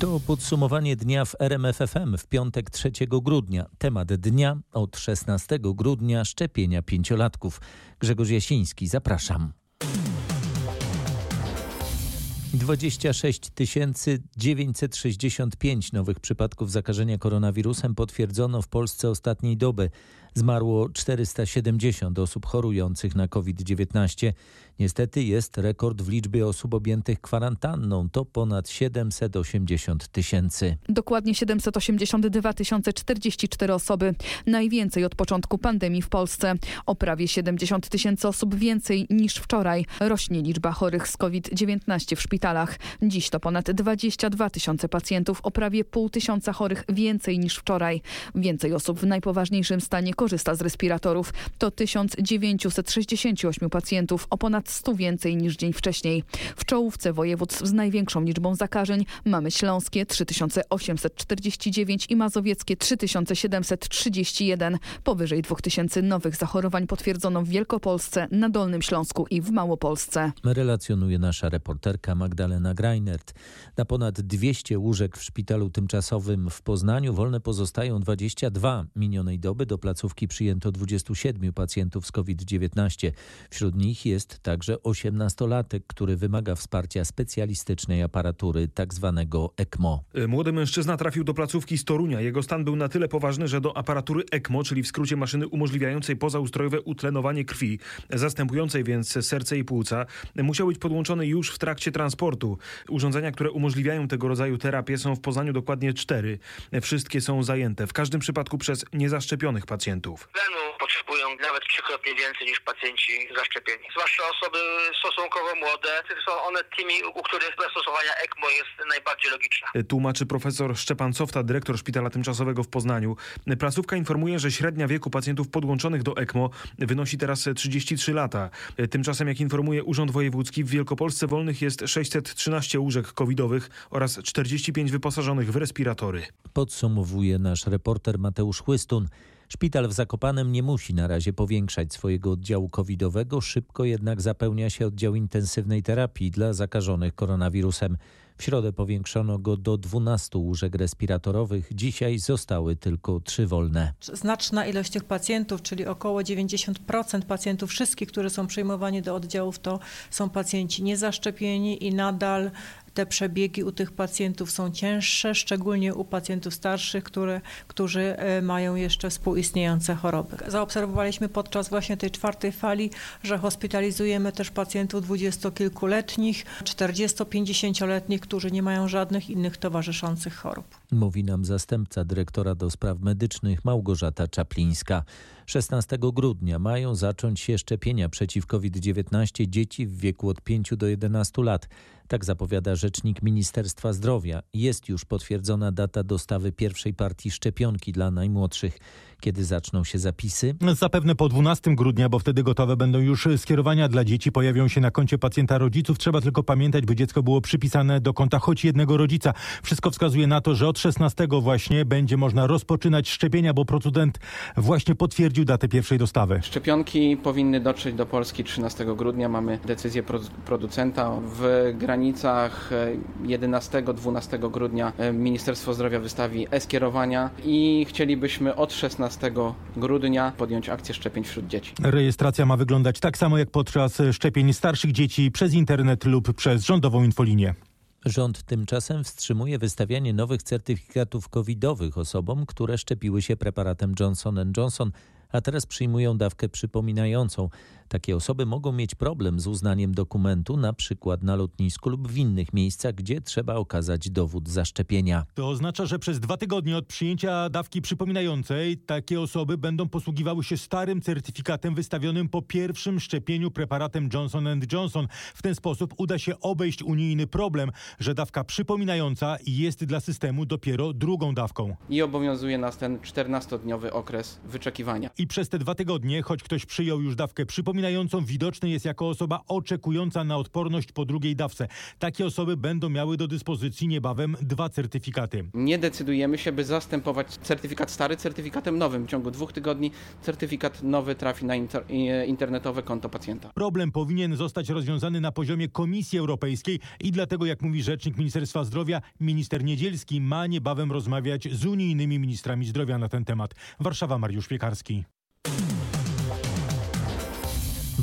To podsumowanie dnia w RMFFM w piątek 3 grudnia. Temat dnia od 16 grudnia szczepienia pięciolatków. Grzegorz Jasiński, zapraszam. 26 965 nowych przypadków zakażenia koronawirusem potwierdzono w Polsce ostatniej doby. Zmarło 470 osób chorujących na COVID-19. Niestety jest rekord w liczbie osób objętych kwarantanną. To ponad 780 tysięcy. Dokładnie 782 044 osoby. Najwięcej od początku pandemii w Polsce. O prawie 70 tysięcy osób więcej niż wczoraj. Rośnie liczba chorych z COVID-19 w szpitalach. Dziś to ponad 22 tysiące pacjentów. O prawie pół tysiąca chorych więcej niż wczoraj. Więcej osób w najpoważniejszym stanie korzysta z respiratorów. To 1968 pacjentów. O ponad ponad 100 więcej niż dzień wcześniej. W czołówce województw z największą liczbą zakażeń mamy Śląskie 3849 i Mazowieckie 3731. Powyżej 2000 nowych zachorowań potwierdzono w Wielkopolsce, na Dolnym Śląsku i w Małopolsce. Relacjonuje nasza reporterka Magdalena Greinert. Na ponad 200 łóżek w szpitalu tymczasowym w Poznaniu wolne pozostają 22. Minionej doby do placówki przyjęto 27 pacjentów z COVID-19. Wśród nich jest także także 18-latek, który wymaga wsparcia specjalistycznej aparatury, tzw. Tak ECMO. Młody mężczyzna trafił do placówki z Torunia. Jego stan był na tyle poważny, że do aparatury ECMO, czyli w skrócie maszyny umożliwiającej pozaustrojowe utlenowanie krwi, zastępującej więc serce i płuca, musiał być podłączony już w trakcie transportu. Urządzenia, które umożliwiają tego rodzaju terapię są w Poznaniu dokładnie cztery. Wszystkie są zajęte, w każdym przypadku przez niezaszczepionych pacjentów. Tlenu potrzebują nawet trzykrotnie więcej niż pacjenci zaszczepieni. Zwłaszcza osoby stosunkowo młode, są one tymi, u których zastosowania ECMO jest najbardziej logiczna. Tłumaczy profesor Szczepan Cofta, dyrektor Szpitala Tymczasowego w Poznaniu. Placówka informuje, że średnia wieku pacjentów podłączonych do ECMO wynosi teraz 33 lata. Tymczasem, jak informuje Urząd Wojewódzki, w Wielkopolsce wolnych jest 613 łóżek covidowych oraz 45 wyposażonych w respiratory. Podsumowuje nasz reporter Mateusz Chłystun. Szpital w Zakopanem nie musi na razie powiększać swojego oddziału covidowego, szybko jednak zapełnia się oddział intensywnej terapii dla zakażonych koronawirusem. W środę powiększono go do 12 łóżek respiratorowych, dzisiaj zostały tylko trzy wolne. Znaczna ilość tych pacjentów, czyli około 90% pacjentów, wszystkich, którzy są przyjmowani do oddziałów, to są pacjenci niezaszczepieni i nadal te przebiegi u tych pacjentów są cięższe, szczególnie u pacjentów starszych, które, którzy e, mają jeszcze współistniejące choroby. Zaobserwowaliśmy podczas właśnie tej czwartej fali, że hospitalizujemy też pacjentów dwudziestokilkuletnich, 40-50-letnich, którzy nie mają żadnych innych towarzyszących chorób. Mówi nam zastępca dyrektora do spraw medycznych Małgorzata Czaplińska. 16 grudnia mają zacząć się szczepienia przeciw COVID-19 dzieci w wieku od 5 do 11 lat. Tak zapowiada rzecznik Ministerstwa Zdrowia. Jest już potwierdzona data dostawy pierwszej partii szczepionki dla najmłodszych. Kiedy zaczną się zapisy? Zapewne po 12 grudnia, bo wtedy gotowe będą już skierowania dla dzieci. Pojawią się na koncie pacjenta rodziców. Trzeba tylko pamiętać, by dziecko było przypisane do konta choć jednego rodzica. Wszystko wskazuje na to, że od 16 właśnie będzie można rozpoczynać szczepienia, bo producent właśnie potwierdził datę pierwszej dostawy. Szczepionki powinny dotrzeć do Polski 13 grudnia. Mamy decyzję producenta w granicach 11-12 e, grudnia e, Ministerstwo Zdrowia wystawi e-skierowania i chcielibyśmy od 16 15 grudnia podjąć akcję szczepień wśród dzieci. Rejestracja ma wyglądać tak samo jak podczas szczepień starszych dzieci przez internet lub przez rządową infolinię. Rząd tymczasem wstrzymuje wystawianie nowych certyfikatów covidowych osobom, które szczepiły się preparatem Johnson Johnson, a teraz przyjmują dawkę przypominającą. Takie osoby mogą mieć problem z uznaniem dokumentu, na przykład na lotnisku lub w innych miejscach, gdzie trzeba okazać dowód zaszczepienia. To oznacza, że przez dwa tygodnie od przyjęcia dawki przypominającej takie osoby będą posługiwały się starym certyfikatem wystawionym po pierwszym szczepieniu preparatem Johnson Johnson. W ten sposób uda się obejść unijny problem, że dawka przypominająca jest dla systemu dopiero drugą dawką. I obowiązuje nas ten 14-dniowy okres wyczekiwania. I przez te dwa tygodnie, choć ktoś przyjął już dawkę przypominającą, przypominającą widoczny jest jako osoba oczekująca na odporność po drugiej dawce. Takie osoby będą miały do dyspozycji niebawem dwa certyfikaty. Nie decydujemy się, by zastępować certyfikat stary certyfikatem nowym. W ciągu dwóch tygodni certyfikat nowy trafi na inter internetowe konto pacjenta. Problem powinien zostać rozwiązany na poziomie Komisji Europejskiej i dlatego, jak mówi rzecznik Ministerstwa Zdrowia, minister Niedzielski ma niebawem rozmawiać z unijnymi ministrami zdrowia na ten temat. Warszawa, Mariusz Piekarski.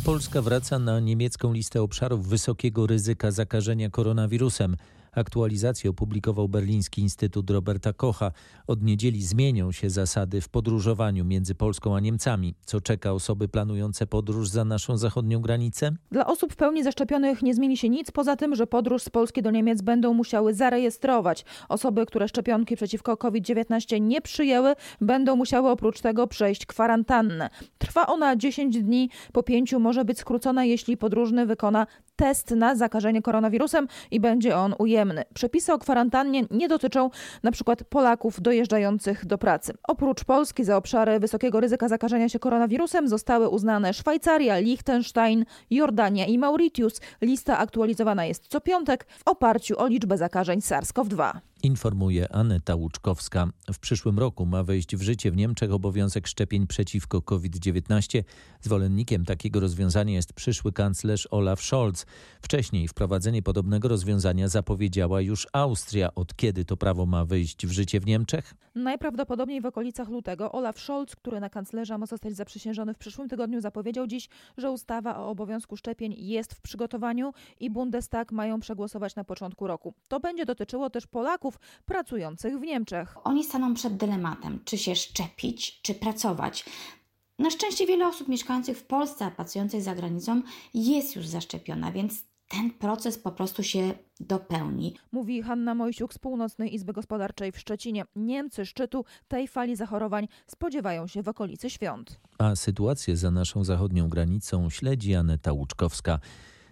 Polska wraca na niemiecką listę obszarów wysokiego ryzyka zakażenia koronawirusem. Aktualizację opublikował Berliński Instytut Roberta Kocha. Od niedzieli zmienią się zasady w podróżowaniu między Polską a Niemcami. Co czeka osoby planujące podróż za naszą zachodnią granicę? Dla osób w pełni zaszczepionych nie zmieni się nic, poza tym, że podróż z Polski do Niemiec będą musiały zarejestrować. Osoby, które szczepionki przeciwko COVID-19 nie przyjęły, będą musiały oprócz tego przejść kwarantannę. Trwa ona 10 dni, po pięciu może być skrócona, jeśli podróżny wykona test na zakażenie koronawirusem i będzie on ujemny. Przepisy o kwarantannie nie dotyczą np. Polaków dojeżdżających do pracy. Oprócz Polski za obszary wysokiego ryzyka zakażenia się koronawirusem zostały uznane Szwajcaria, Liechtenstein, Jordania i Mauritius. Lista aktualizowana jest co piątek w oparciu o liczbę zakażeń SARS-CoV-2 informuje Aneta Łuczkowska. W przyszłym roku ma wejść w życie w Niemczech obowiązek szczepień przeciwko COVID-19. Zwolennikiem takiego rozwiązania jest przyszły kanclerz Olaf Scholz. Wcześniej wprowadzenie podobnego rozwiązania zapowiedziała już Austria. Od kiedy to prawo ma wyjść w życie w Niemczech? Najprawdopodobniej w okolicach lutego. Olaf Scholz, który na kanclerza ma zostać zaprzysiężony w przyszłym tygodniu, zapowiedział dziś, że ustawa o obowiązku szczepień jest w przygotowaniu i Bundestag mają przegłosować na początku roku. To będzie dotyczyło też Polaków pracujących w Niemczech. Oni staną przed dylematem, czy się szczepić, czy pracować. Na szczęście wiele osób mieszkających w Polsce, a pracujących za granicą jest już zaszczepiona, więc ten proces po prostu się dopełni. Mówi Hanna Mojsiuk z Północnej Izby Gospodarczej w Szczecinie. Niemcy szczytu tej fali zachorowań spodziewają się w okolicy świąt. A sytuację za naszą zachodnią granicą śledzi Aneta Łuczkowska.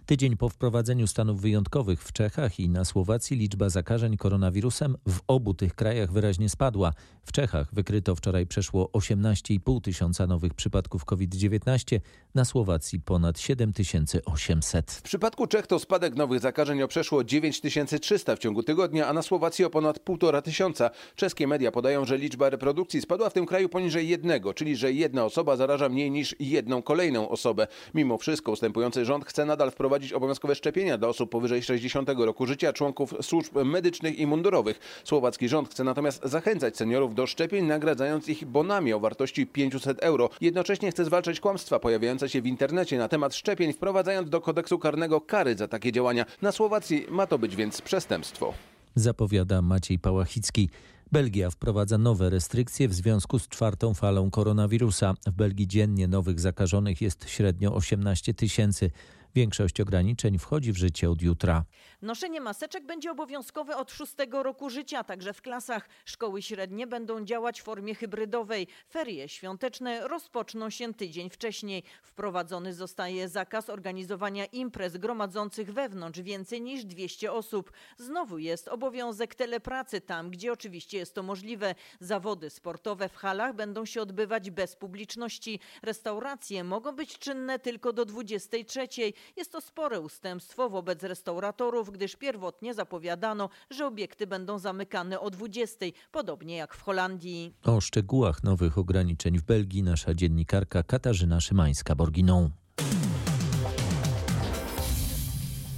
Tydzień po wprowadzeniu stanów wyjątkowych w Czechach i na Słowacji liczba zakażeń koronawirusem w obu tych krajach wyraźnie spadła. W Czechach wykryto wczoraj przeszło 18,5 tysiąca nowych przypadków COVID-19, na Słowacji ponad 7800. W przypadku Czech to spadek nowych zakażeń o przeszło 9300 w ciągu tygodnia, a na Słowacji o ponad 1,5 tysiąca. Czeskie media podają, że liczba reprodukcji spadła w tym kraju poniżej jednego, czyli że jedna osoba zaraża mniej niż jedną kolejną osobę. Mimo wszystko ustępujący rząd chce nadal wprowadzić obowiązkowe szczepienia dla osób powyżej 60 roku życia, członków służb medycznych i mundurowych. Słowacki rząd chce natomiast zachęcać seniorów do szczepień, nagradzając ich bonami o wartości 500 euro. Jednocześnie chce zwalczać kłamstwa pojawiające się w internecie na temat szczepień, wprowadzając do kodeksu karnego kary za takie działania. Na Słowacji ma to być więc przestępstwo. Zapowiada Maciej Pałachicki. Belgia wprowadza nowe restrykcje w związku z czwartą falą koronawirusa. W Belgii dziennie nowych zakażonych jest średnio 18 tysięcy. Większość ograniczeń wchodzi w życie od jutra. Noszenie maseczek będzie obowiązkowe od szóstego roku życia, także w klasach. Szkoły średnie będą działać w formie hybrydowej. Ferie świąteczne rozpoczną się tydzień wcześniej. Wprowadzony zostaje zakaz organizowania imprez gromadzących wewnątrz więcej niż 200 osób. Znowu jest obowiązek telepracy tam, gdzie oczywiście jest to możliwe. Zawody sportowe w halach będą się odbywać bez publiczności. Restauracje mogą być czynne tylko do 23. Jest to spore ustępstwo wobec restauratorów, gdyż pierwotnie zapowiadano, że obiekty będą zamykane o 20, podobnie jak w Holandii. O szczegółach nowych ograniczeń w Belgii nasza dziennikarka Katarzyna Szymańska-Borginą.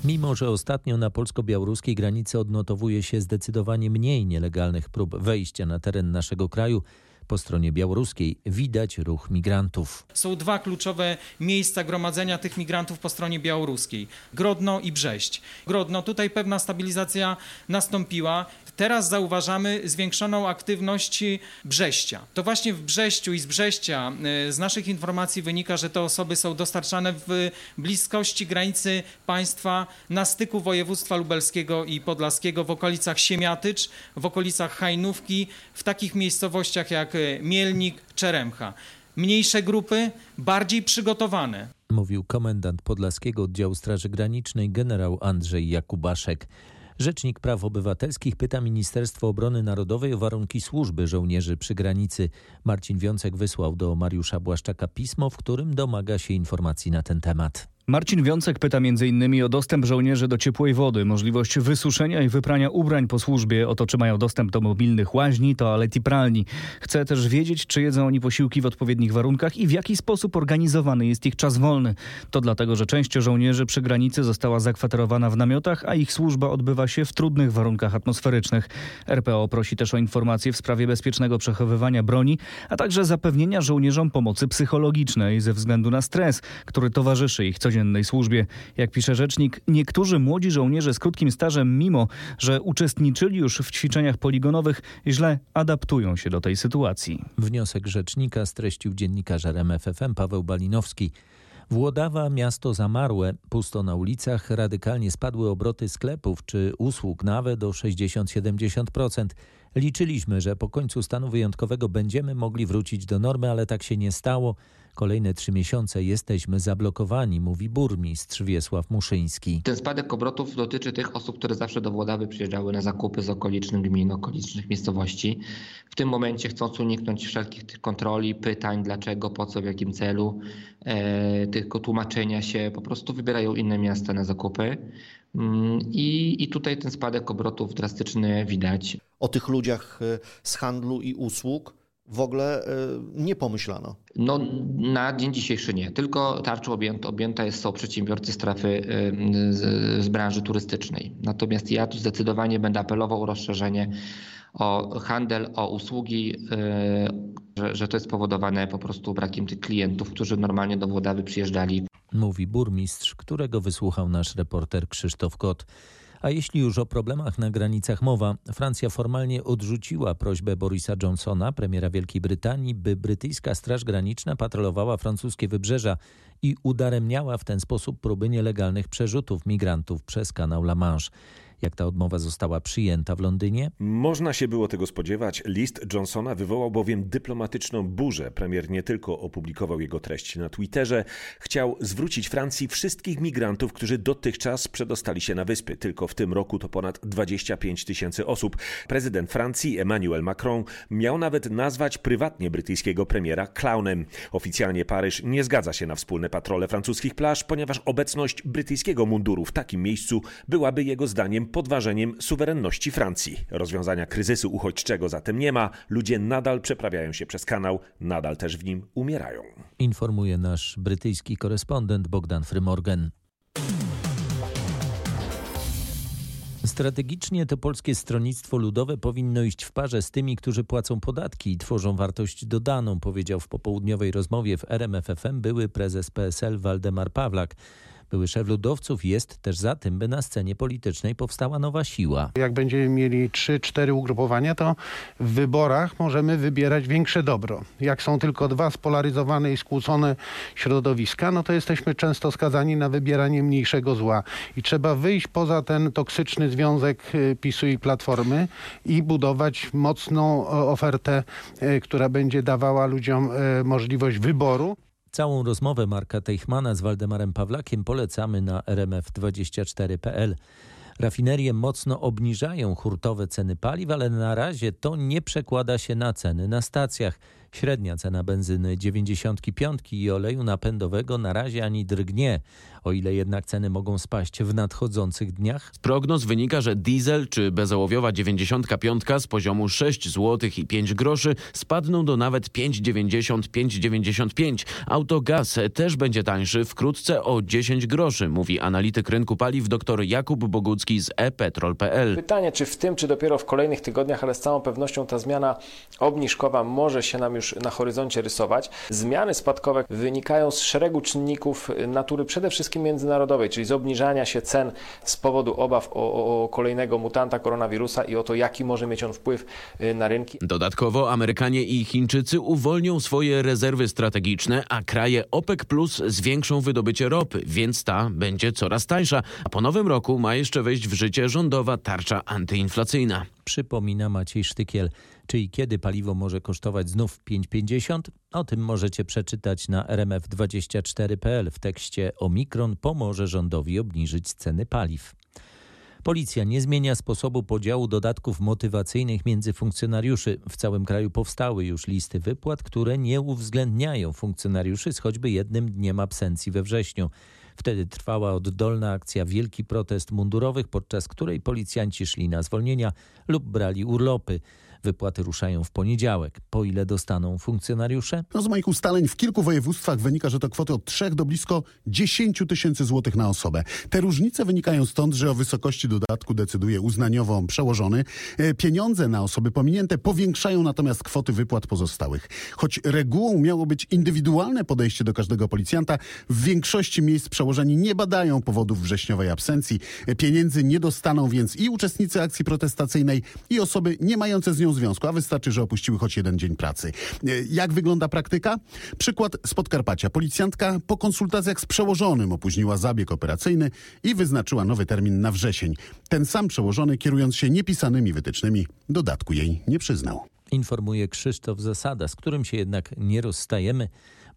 Mimo, że ostatnio na polsko-białoruskiej granicy odnotowuje się zdecydowanie mniej nielegalnych prób wejścia na teren naszego kraju, po stronie białoruskiej widać ruch migrantów. Są dwa kluczowe miejsca gromadzenia tych migrantów po stronie białoruskiej: Grodno i Brześć. Grodno, tutaj pewna stabilizacja nastąpiła. Teraz zauważamy zwiększoną aktywność Brześcia. To właśnie w Brześciu i z Brześcia e, z naszych informacji wynika, że te osoby są dostarczane w bliskości granicy państwa na styku województwa lubelskiego i podlaskiego w okolicach Siemiatycz, w okolicach Hajnówki, w takich miejscowościach jak e, Mielnik, Czeremcha. Mniejsze grupy, bardziej przygotowane. Mówił komendant Podlaskiego Oddziału Straży Granicznej generał Andrzej Jakubaszek. Rzecznik Praw Obywatelskich pyta Ministerstwo Obrony Narodowej o warunki służby żołnierzy przy granicy. Marcin Wiącek wysłał do Mariusza Błaszczaka pismo, w którym domaga się informacji na ten temat. Marcin Wiącek pyta m.in. o dostęp żołnierzy do ciepłej wody, możliwość wysuszenia i wyprania ubrań po służbie, o to czy mają dostęp do mobilnych łaźni, toalet i pralni. Chce też wiedzieć, czy jedzą oni posiłki w odpowiednich warunkach i w jaki sposób organizowany jest ich czas wolny. To dlatego, że część żołnierzy przy granicy została zakwaterowana w namiotach, a ich służba odbywa się w trudnych warunkach atmosferycznych. RPO prosi też o informacje w sprawie bezpiecznego przechowywania broni, a także zapewnienia żołnierzom pomocy psychologicznej ze względu na stres, który towarzyszy ich codziennie codziennej służbie. Jak pisze rzecznik, niektórzy młodzi żołnierze z krótkim stażem, mimo że uczestniczyli już w ćwiczeniach poligonowych, źle adaptują się do tej sytuacji. Wniosek rzecznika streścił dziennikarz RMFFM Paweł Balinowski. Włodawa miasto zamarłe, pusto na ulicach, radykalnie spadły obroty sklepów czy usług nawet do 60-70%. Liczyliśmy, że po końcu stanu wyjątkowego będziemy mogli wrócić do normy, ale tak się nie stało. Kolejne trzy miesiące jesteśmy zablokowani, mówi burmistrz Wiesław Muszyński. Ten spadek obrotów dotyczy tych osób, które zawsze do Włodawy przyjeżdżały na zakupy z okolicznych gmin, okolicznych miejscowości. W tym momencie chcąc uniknąć wszelkich tych kontroli, pytań, dlaczego, po co, w jakim celu, e, tylko tłumaczenia się, po prostu wybierają inne miasta na zakupy. Mm, I, I tutaj ten spadek obrotów drastyczny widać. O tych ludziach e, z handlu i usług w ogóle e, nie pomyślano. No, na dzień dzisiejszy nie. Tylko tarczą objęta, objęta jest, są przedsiębiorcy strefy z, z branży turystycznej. Natomiast ja tu zdecydowanie będę apelował o rozszerzenie o handel, o usługi, e, że, że to jest spowodowane po prostu brakiem tych klientów, którzy normalnie do Włodawy przyjeżdżali. Mówi burmistrz, którego wysłuchał nasz reporter Krzysztof Kot. A jeśli już o problemach na granicach mowa, Francja formalnie odrzuciła prośbę Borisa Johnsona, premiera Wielkiej Brytanii, by brytyjska Straż Graniczna patrolowała francuskie wybrzeża i udaremniała w ten sposób próby nielegalnych przerzutów migrantów przez kanał La Manche. Jak ta odmowa została przyjęta w Londynie? Można się było tego spodziewać. List Johnsona wywołał bowiem dyplomatyczną burzę. Premier nie tylko opublikował jego treści na Twitterze, chciał zwrócić Francji wszystkich migrantów, którzy dotychczas przedostali się na wyspy. Tylko w tym roku to ponad 25 tysięcy osób. Prezydent Francji Emmanuel Macron miał nawet nazwać prywatnie brytyjskiego premiera klaunem. Oficjalnie Paryż nie zgadza się na wspólne patrole francuskich plaż, ponieważ obecność brytyjskiego munduru w takim miejscu byłaby jego zdaniem podważeniem suwerenności Francji. Rozwiązania kryzysu uchodźczego zatem nie ma. Ludzie nadal przeprawiają się przez kanał, nadal też w nim umierają. Informuje nasz brytyjski korespondent Bogdan Frymorgan. Strategicznie to polskie stronnictwo ludowe powinno iść w parze z tymi, którzy płacą podatki i tworzą wartość dodaną, powiedział w popołudniowej rozmowie w RMFFM były prezes PSL Waldemar Pawlak. Były szef ludowców jest też za tym, by na scenie politycznej powstała nowa siła. Jak będziemy mieli trzy, cztery ugrupowania, to w wyborach możemy wybierać większe dobro. Jak są tylko dwa spolaryzowane i skłócone środowiska, no to jesteśmy często skazani na wybieranie mniejszego zła. I trzeba wyjść poza ten toksyczny związek y, PiSu i Platformy i budować mocną ofertę, y, która będzie dawała ludziom y, możliwość wyboru. Całą rozmowę Marka Teichmana z Waldemarem Pawlakiem polecamy na rmf24.pl. Rafinerie mocno obniżają hurtowe ceny paliw, ale na razie to nie przekłada się na ceny na stacjach. Średnia cena benzyny 95 i oleju napędowego na razie ani drgnie, o ile jednak ceny mogą spaść w nadchodzących dniach. Z prognoz wynika, że diesel czy bezołowiowa 95 z poziomu 6 zł i 5 groszy spadną do nawet 5,90-5,95. Autogaz też będzie tańszy wkrótce o 10 groszy, mówi analityk rynku paliw dr Jakub Bogucki z ePetrol.pl. Pytanie, czy w tym, czy dopiero w kolejnych tygodniach, ale z całą pewnością ta zmiana obniżkowa może się nam już na horyzoncie rysować. Zmiany spadkowe wynikają z szeregu czynników natury przede wszystkim międzynarodowej, czyli z obniżania się cen z powodu obaw o, o kolejnego mutanta koronawirusa i o to, jaki może mieć on wpływ y, na rynki. Dodatkowo Amerykanie i Chińczycy uwolnią swoje rezerwy strategiczne, a kraje OPEC Plus zwiększą wydobycie ropy, więc ta będzie coraz tańsza. A po nowym roku ma jeszcze wejść w życie rządowa tarcza antyinflacyjna. Przypomina Maciej Sztykiel. Czy i kiedy paliwo może kosztować znów 5,50? O tym możecie przeczytać na rmf24.pl w tekście Omikron pomoże rządowi obniżyć ceny paliw. Policja nie zmienia sposobu podziału dodatków motywacyjnych między funkcjonariuszy. W całym kraju powstały już listy wypłat, które nie uwzględniają funkcjonariuszy z choćby jednym dniem absencji we wrześniu. Wtedy trwała oddolna akcja Wielki Protest Mundurowych, podczas której policjanci szli na zwolnienia lub brali urlopy. Wypłaty ruszają w poniedziałek. Po ile dostaną funkcjonariusze? No z moich ustaleń w kilku województwach wynika, że to kwoty od 3 do blisko 10 tysięcy złotych na osobę. Te różnice wynikają stąd, że o wysokości dodatku decyduje uznaniowo przełożony. E, pieniądze na osoby pominięte powiększają natomiast kwoty wypłat pozostałych. Choć regułą miało być indywidualne podejście do każdego policjanta, w większości miejsc przełożeni nie badają powodów wrześniowej absencji. E, pieniędzy nie dostaną więc i uczestnicy akcji protestacyjnej, i osoby nie mające z nią związku, a wystarczy, że opuściły choć jeden dzień pracy. E, jak wygląda praktyka? Przykład z Podkarpacia. Policjantka po konsultacjach z przełożonym opóźniła zabieg operacyjny i wyznaczyła nowy termin na wrzesień. Ten sam przełożony, kierując się niepisanymi wytycznymi, dodatku jej nie przyznał. Informuje Krzysztof Zasada, z którym się jednak nie rozstajemy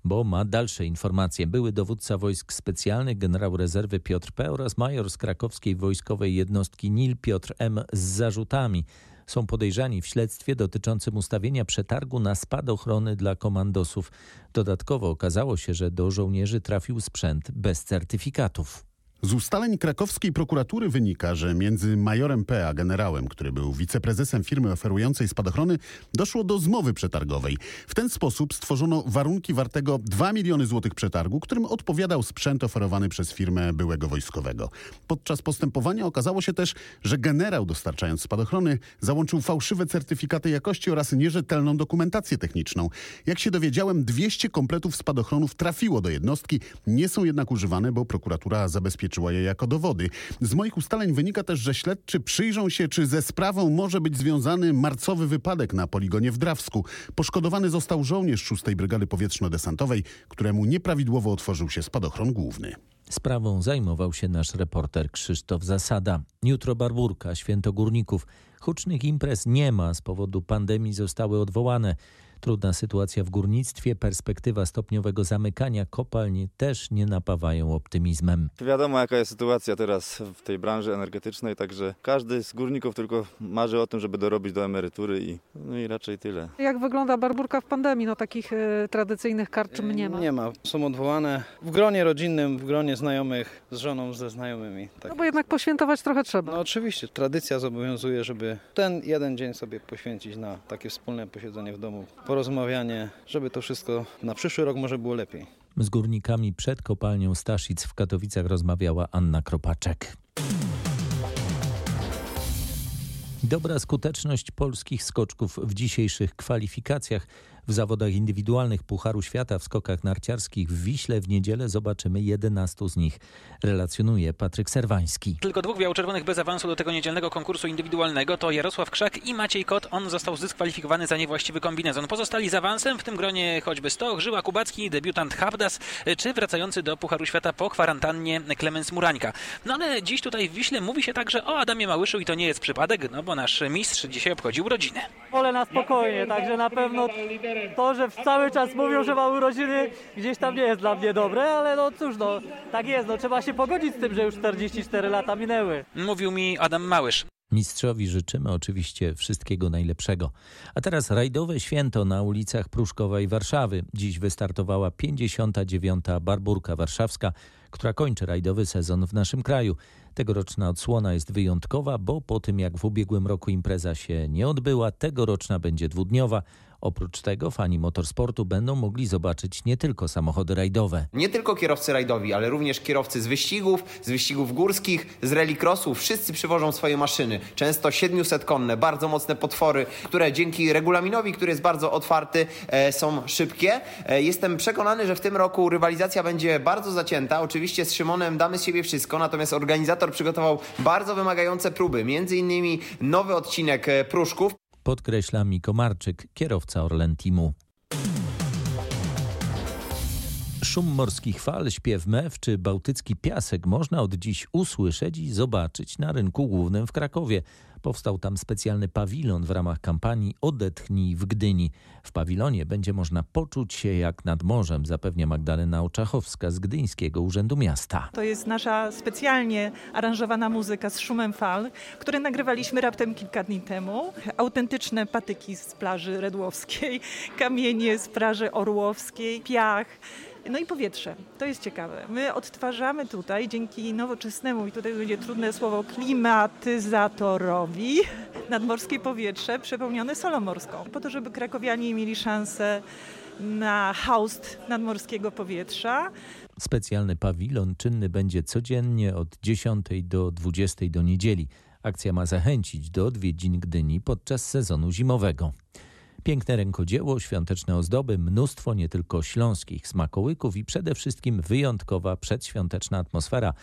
bo ma dalsze informacje. Były dowódca wojsk specjalnych, generał rezerwy Piotr P. oraz major z krakowskiej wojskowej jednostki NIL Piotr M. z zarzutami są podejrzani w śledztwie dotyczącym ustawienia przetargu na spadochrony dla komandosów. Dodatkowo okazało się, że do żołnierzy trafił sprzęt bez certyfikatów. Z ustaleń krakowskiej prokuratury wynika, że między majorem P a generałem, który był wiceprezesem firmy oferującej spadochrony, doszło do zmowy przetargowej. W ten sposób stworzono warunki wartego 2 miliony złotych przetargu, którym odpowiadał sprzęt oferowany przez firmę byłego wojskowego. Podczas postępowania okazało się też, że generał dostarczając spadochrony załączył fałszywe certyfikaty jakości oraz nierzetelną dokumentację techniczną. Jak się dowiedziałem, 200 kompletów spadochronów trafiło do jednostki, nie są jednak używane, bo prokuratura zabezpieczyła zabezpieczyła je jako dowody. Z moich ustaleń wynika też, że śledczy przyjrzą się, czy ze sprawą może być związany marcowy wypadek na poligonie w Drawsku. Poszkodowany został żołnierz 6 Brygady Powietrzno-Desantowej, któremu nieprawidłowo otworzył się spadochron główny. Sprawą zajmował się nasz reporter Krzysztof Zasada. Jutro Barburka, Święto Górników. Hucznych imprez nie ma, z powodu pandemii zostały odwołane. Trudna sytuacja w górnictwie, perspektywa stopniowego zamykania kopalni też nie napawają optymizmem. Wiadomo jaka jest sytuacja teraz w tej branży energetycznej, także każdy z górników tylko marzy o tym, żeby dorobić do emerytury i, no i raczej tyle. Jak wygląda barburka w pandemii? No takich e, tradycyjnych karczm nie ma. Nie ma. Są odwołane w gronie rodzinnym, w gronie znajomych, z żoną, ze znajomymi. Tak. No bo jednak poświętować trochę trzeba. No oczywiście. Tradycja zobowiązuje, żeby ten jeden dzień sobie poświęcić na takie wspólne posiedzenie w domu porozmawianie, żeby to wszystko na przyszły rok może było lepiej. Z górnikami przed kopalnią Staszic w Katowicach rozmawiała Anna Kropaczek. Dobra skuteczność polskich skoczków w dzisiejszych kwalifikacjach w zawodach indywidualnych Pucharu Świata w skokach narciarskich w Wiśle w niedzielę zobaczymy 11 z nich. Relacjonuje Patryk Serwański. Tylko dwóch biało-czerwonych bez awansu do tego niedzielnego konkursu indywidualnego to Jarosław Krzak i Maciej Kot. On został zdyskwalifikowany za niewłaściwy kombinezon. Pozostali z awansem, w tym gronie choćby Stoch, Żyła Kubacki, debiutant Habdas, czy wracający do Pucharu Świata po kwarantannie Klemens Murańka. No ale dziś tutaj w Wiśle mówi się także o Adamie Małyszu i to nie jest przypadek, no bo nasz mistrz dzisiaj obchodził urodziny. Wolę na spokojnie, także na pewno to, że cały czas mówią, że ma urodziny, gdzieś tam nie jest dla mnie dobre, ale no cóż, no tak jest, no trzeba się pogodzić z tym, że już 44 lata minęły. Mówił mi Adam Małysz. Mistrzowi życzymy oczywiście wszystkiego najlepszego. A teraz rajdowe święto na ulicach Pruszkowa i Warszawy. Dziś wystartowała 59. Barburka Warszawska, która kończy rajdowy sezon w naszym kraju. Tegoroczna odsłona jest wyjątkowa, bo po tym jak w ubiegłym roku impreza się nie odbyła, tegoroczna będzie dwudniowa. Oprócz tego fani motorsportu będą mogli zobaczyć nie tylko samochody rajdowe. Nie tylko kierowcy rajdowi, ale również kierowcy z wyścigów, z wyścigów górskich, z rallycrossów. Wszyscy przywożą swoje maszyny. Często 700-konne, bardzo mocne potwory, które dzięki regulaminowi, który jest bardzo otwarty, e, są szybkie. E, jestem przekonany, że w tym roku rywalizacja będzie bardzo zacięta. Oczywiście z Szymonem damy z siebie wszystko, natomiast organizator przygotował bardzo wymagające próby. Między innymi nowy odcinek e, Pruszków podkreśla Miko Marczyk, kierowca Orlen Teamu. Szum morskich fal, śpiew mew czy bałtycki piasek można od dziś usłyszeć i zobaczyć na rynku głównym w Krakowie. Powstał tam specjalny pawilon w ramach kampanii Odetchnij w Gdyni. W pawilonie będzie można poczuć się jak nad morzem, zapewnia Magdalena Oczachowska z Gdyńskiego Urzędu Miasta. To jest nasza specjalnie aranżowana muzyka z szumem fal, które nagrywaliśmy raptem kilka dni temu. Autentyczne patyki z plaży Redłowskiej, kamienie z plaży Orłowskiej, piach. No i powietrze. To jest ciekawe. My odtwarzamy tutaj dzięki nowoczesnemu, i tutaj będzie trudne słowo, klimatyzatorowi nadmorskie powietrze przepełnione solą morską. Po to, żeby krakowianie mieli szansę na haust nadmorskiego powietrza. Specjalny pawilon czynny będzie codziennie od 10 do 20 do niedzieli. Akcja ma zachęcić do odwiedzin Gdyni podczas sezonu zimowego. Piękne rękodzieło, świąteczne ozdoby, mnóstwo nie tylko śląskich smakołyków i przede wszystkim wyjątkowa przedświąteczna atmosfera.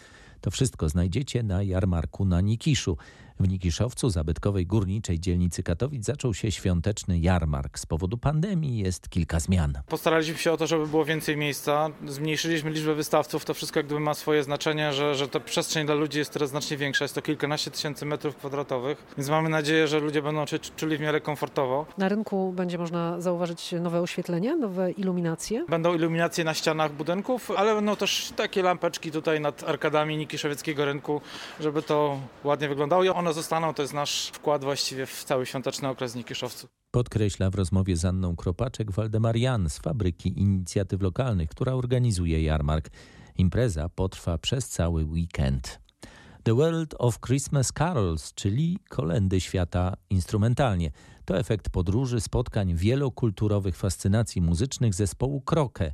To wszystko znajdziecie na jarmarku na Nikiszu. W Nikiszowcu, zabytkowej górniczej dzielnicy Katowic, zaczął się świąteczny jarmark. Z powodu pandemii jest kilka zmian. Postaraliśmy się o to, żeby było więcej miejsca. Zmniejszyliśmy liczbę wystawców. To wszystko jak gdyby ma swoje znaczenie, że, że ta przestrzeń dla ludzi jest teraz znacznie większa. Jest to kilkanaście tysięcy metrów kwadratowych, więc mamy nadzieję, że ludzie będą się czuli w miarę komfortowo. Na rynku będzie można zauważyć nowe oświetlenie, nowe iluminacje. Będą iluminacje na ścianach budynków, ale będą też takie lampeczki tutaj nad arkadami Nikiszowieckiego rynku, żeby to ładnie wyglądało. One zostaną, to jest nasz wkład właściwie w cały świąteczny okres Nikiszowcu. Podkreśla w rozmowie z Anną Kropaczek Waldemar Jan z Fabryki Inicjatyw Lokalnych, która organizuje jarmark. Impreza potrwa przez cały weekend. The World of Christmas Carols, czyli kolendy świata instrumentalnie. To efekt podróży, spotkań wielokulturowych fascynacji muzycznych zespołu Krokę.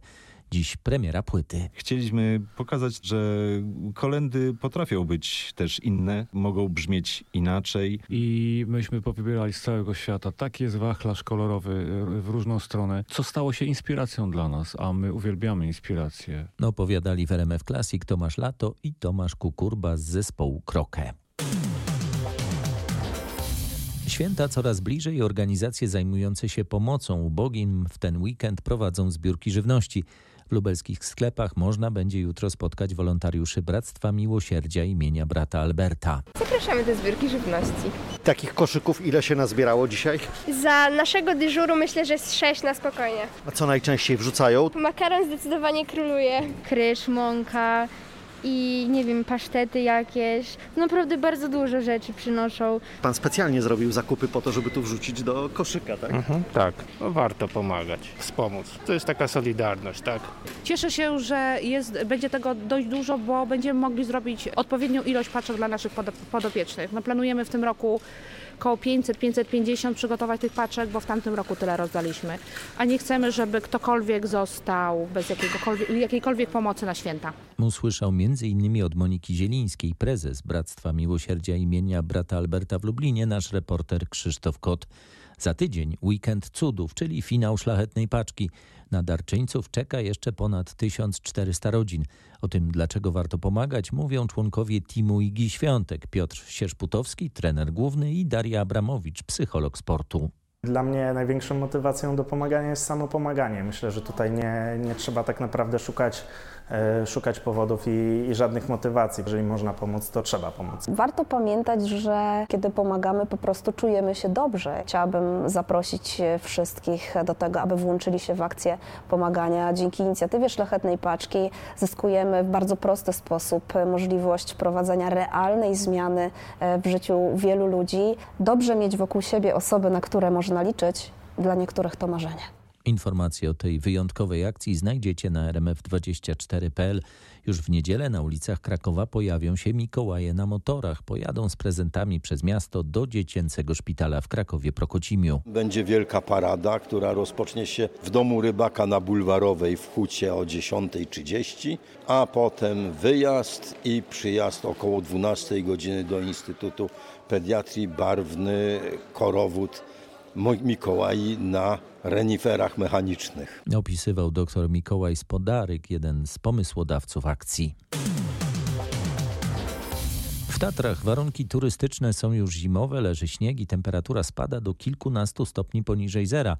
Dziś premiera płyty. Chcieliśmy pokazać, że kolendy potrafią być też inne, mogą brzmieć inaczej. I myśmy powybierali z całego świata taki jest wachlarz kolorowy w różną stronę, co stało się inspiracją dla nas, a my uwielbiamy inspirację. No, opowiadali w RMF Classic Tomasz Lato i Tomasz Kukurba z zespołu Krokę. Święta coraz bliżej organizacje zajmujące się pomocą ubogim w ten weekend prowadzą zbiórki żywności. W lubelskich sklepach można będzie jutro spotkać wolontariuszy Bractwa Miłosierdzia imienia brata Alberta. Zapraszamy do zbiórki żywności. Takich koszyków ile się nazbierało dzisiaj? Za naszego dyżuru myślę, że jest sześć na spokojnie. A co najczęściej wrzucają? Makaron zdecydowanie króluje. Krysz, mąka, i nie wiem, pasztety jakieś. Naprawdę bardzo dużo rzeczy przynoszą. Pan specjalnie zrobił zakupy po to, żeby tu wrzucić do koszyka, tak? Mhm, tak, no, warto pomagać, wspomóc. To jest taka solidarność, tak? Cieszę się, że jest, będzie tego dość dużo, bo będziemy mogli zrobić odpowiednią ilość paczek dla naszych podopiecznych. No, planujemy w tym roku około 500-550 przygotować tych paczek, bo w tamtym roku tyle rozdaliśmy. A nie chcemy, żeby ktokolwiek został bez jakiejkolwiek pomocy na święta. Usłyszał m.in. od Moniki Zielińskiej, prezes Bractwa Miłosierdzia imienia brata Alberta w Lublinie, nasz reporter Krzysztof Kot. Za tydzień weekend cudów, czyli finał szlachetnej paczki. Na darczyńców czeka jeszcze ponad 1400 rodzin. O tym, dlaczego warto pomagać, mówią członkowie teamu Igi Świątek, Piotr Sierzputowski, trener główny i Daria Abramowicz, psycholog sportu. Dla mnie największą motywacją do pomagania jest samo pomaganie. Myślę, że tutaj nie, nie trzeba tak naprawdę szukać szukać powodów i, i, żadnych motywacji. Jeżeli można pomóc, to trzeba pomóc. Warto pamiętać, że kiedy pomagamy, po prostu czujemy się dobrze. Chciałabym zaprosić wszystkich do tego, aby włączyli się w akcję pomagania. Dzięki inicjatywie Szlachetnej Paczki zyskujemy w bardzo prosty sposób możliwość wprowadzenia realnej zmiany e, w życiu wielu ludzi. Dobrze mieć wokół siebie osoby, na które można liczyć. Dla niektórych to marzenie. Informacje o tej wyjątkowej akcji znajdziecie na rmf24.pl. Już w niedzielę na ulicach Krakowa pojawią się Mikołaje na motorach. Pojadą z prezentami przez miasto do dziecięcego szpitala w Krakowie Prokocimiu. Będzie wielka parada, która rozpocznie się w domu rybaka na Bulwarowej w Hucie o 10.30, a potem wyjazd i przyjazd około 12 godziny do Instytutu Pediatrii Barwny Korowód Mikołaj na reniferach mechanicznych. Opisywał dr Mikołaj Spodaryk, jeden z pomysłodawców akcji. W Tatrach warunki turystyczne są już zimowe, leży śnieg i temperatura spada do kilkunastu stopni poniżej zera.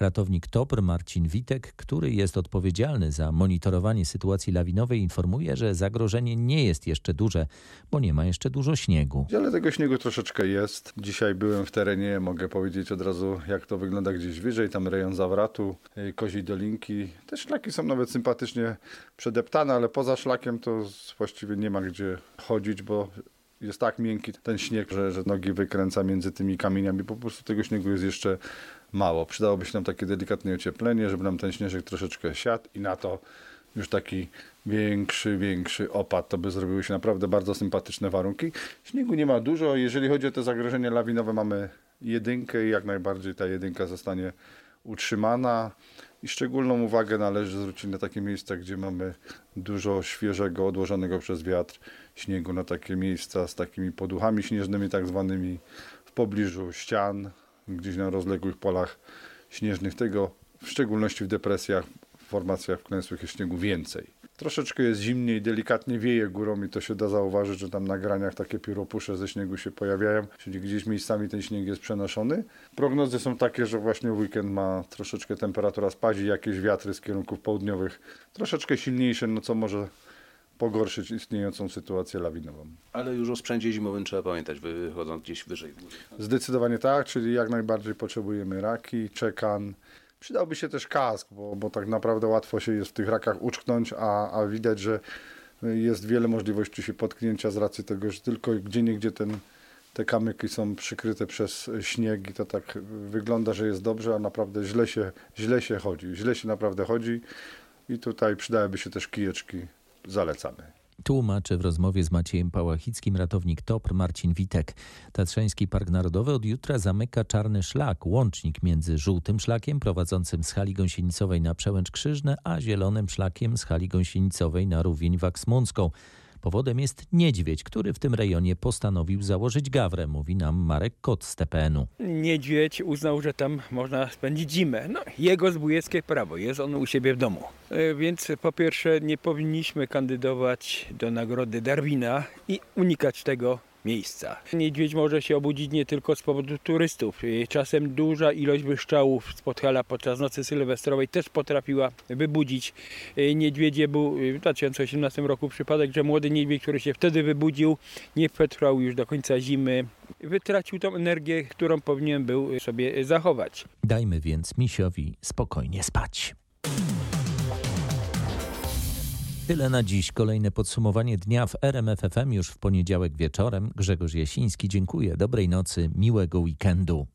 Ratownik TOPR Marcin Witek, który jest odpowiedzialny za monitorowanie sytuacji lawinowej, informuje, że zagrożenie nie jest jeszcze duże, bo nie ma jeszcze dużo śniegu. Ale tego śniegu troszeczkę jest. Dzisiaj byłem w terenie, mogę powiedzieć od razu, jak to wygląda gdzieś wyżej. Tam rejon Zawratu, y, Kozi Dolinki. Te szlaki są nawet sympatycznie przedeptane, ale poza szlakiem to właściwie nie ma gdzie chodzić, bo jest tak miękki ten śnieg, że, że nogi wykręca między tymi kamieniami. Po prostu tego śniegu jest jeszcze mało. Przydałoby się nam takie delikatne ocieplenie, żeby nam ten śnieżek troszeczkę siadł i na to już taki większy, większy opad, to by zrobiły się naprawdę bardzo sympatyczne warunki. Śniegu nie ma dużo. Jeżeli chodzi o te zagrożenia lawinowe, mamy jedynkę i jak najbardziej ta jedynka zostanie utrzymana. I szczególną uwagę należy zwrócić na takie miejsca, gdzie mamy dużo świeżego, odłożonego przez wiatr śniegu, na takie miejsca z takimi poduchami śnieżnymi, tak zwanymi w pobliżu ścian, gdzieś na rozległych polach śnieżnych. Tego w szczególności w depresjach, w formacjach wklęsłych jest śniegu więcej. Troszeczkę jest zimniej, delikatnie wieje górą i to się da zauważyć, że tam na graniach takie pióropusze ze śniegu się pojawiają, czyli gdzieś miejscami ten śnieg jest przenoszony. Prognozy są takie, że właśnie weekend ma troszeczkę temperatura spadzi, jakieś wiatry z kierunków południowych troszeczkę silniejsze, no co może pogorszyć istniejącą sytuację lawinową. Ale już o sprzęcie zimowym trzeba pamiętać, wychodząc gdzieś wyżej. Zdecydowanie tak, czyli jak najbardziej potrzebujemy raki, czekan, Przydałby się też kask, bo, bo tak naprawdę łatwo się jest w tych rakach uczknąć, a, a widać, że jest wiele możliwości się potknięcia z racji tego, że tylko gdzie niegdzie ten, te kamyki są przykryte przez śnieg i to tak wygląda, że jest dobrze, a naprawdę źle się, źle się chodzi. Źle się naprawdę chodzi i tutaj przydałyby się też kijeczki, zalecamy. Tłumaczy w rozmowie z Maciejem Pałachickim ratownik TOPR Marcin Witek. Tatrzański Park Narodowy od jutra zamyka czarny szlak, łącznik między żółtym szlakiem prowadzącym z hali gąsienicowej na Przełęcz Krzyżne, a zielonym szlakiem z hali gąsienicowej na Rówień Waksmuncką. Powodem jest niedźwiedź, który w tym rejonie postanowił założyć gawrę, mówi nam Marek Kot z TPN-u. Niedźwiedź uznał, że tam można spędzić zimę. No, jego zbójeckie prawo, jest on u siebie w domu. E, więc po pierwsze nie powinniśmy kandydować do nagrody Darwina i unikać tego miejsca. Niedźwiedź może się obudzić nie tylko z powodu turystów. Czasem duża ilość wyszczałów z Podhala podczas nocy sylwestrowej też potrafiła wybudzić niedźwiedzie. Był w 2018 roku przypadek, że młody niedźwiedź, który się wtedy wybudził, nie przetrwał już do końca zimy. Wytracił tą energię, którą powinien był sobie zachować. Dajmy więc misiowi spokojnie spać. Tyle na dziś. Kolejne podsumowanie dnia w RMFFM już w poniedziałek wieczorem. Grzegorz Jasiński, dziękuję. Dobrej nocy, miłego weekendu.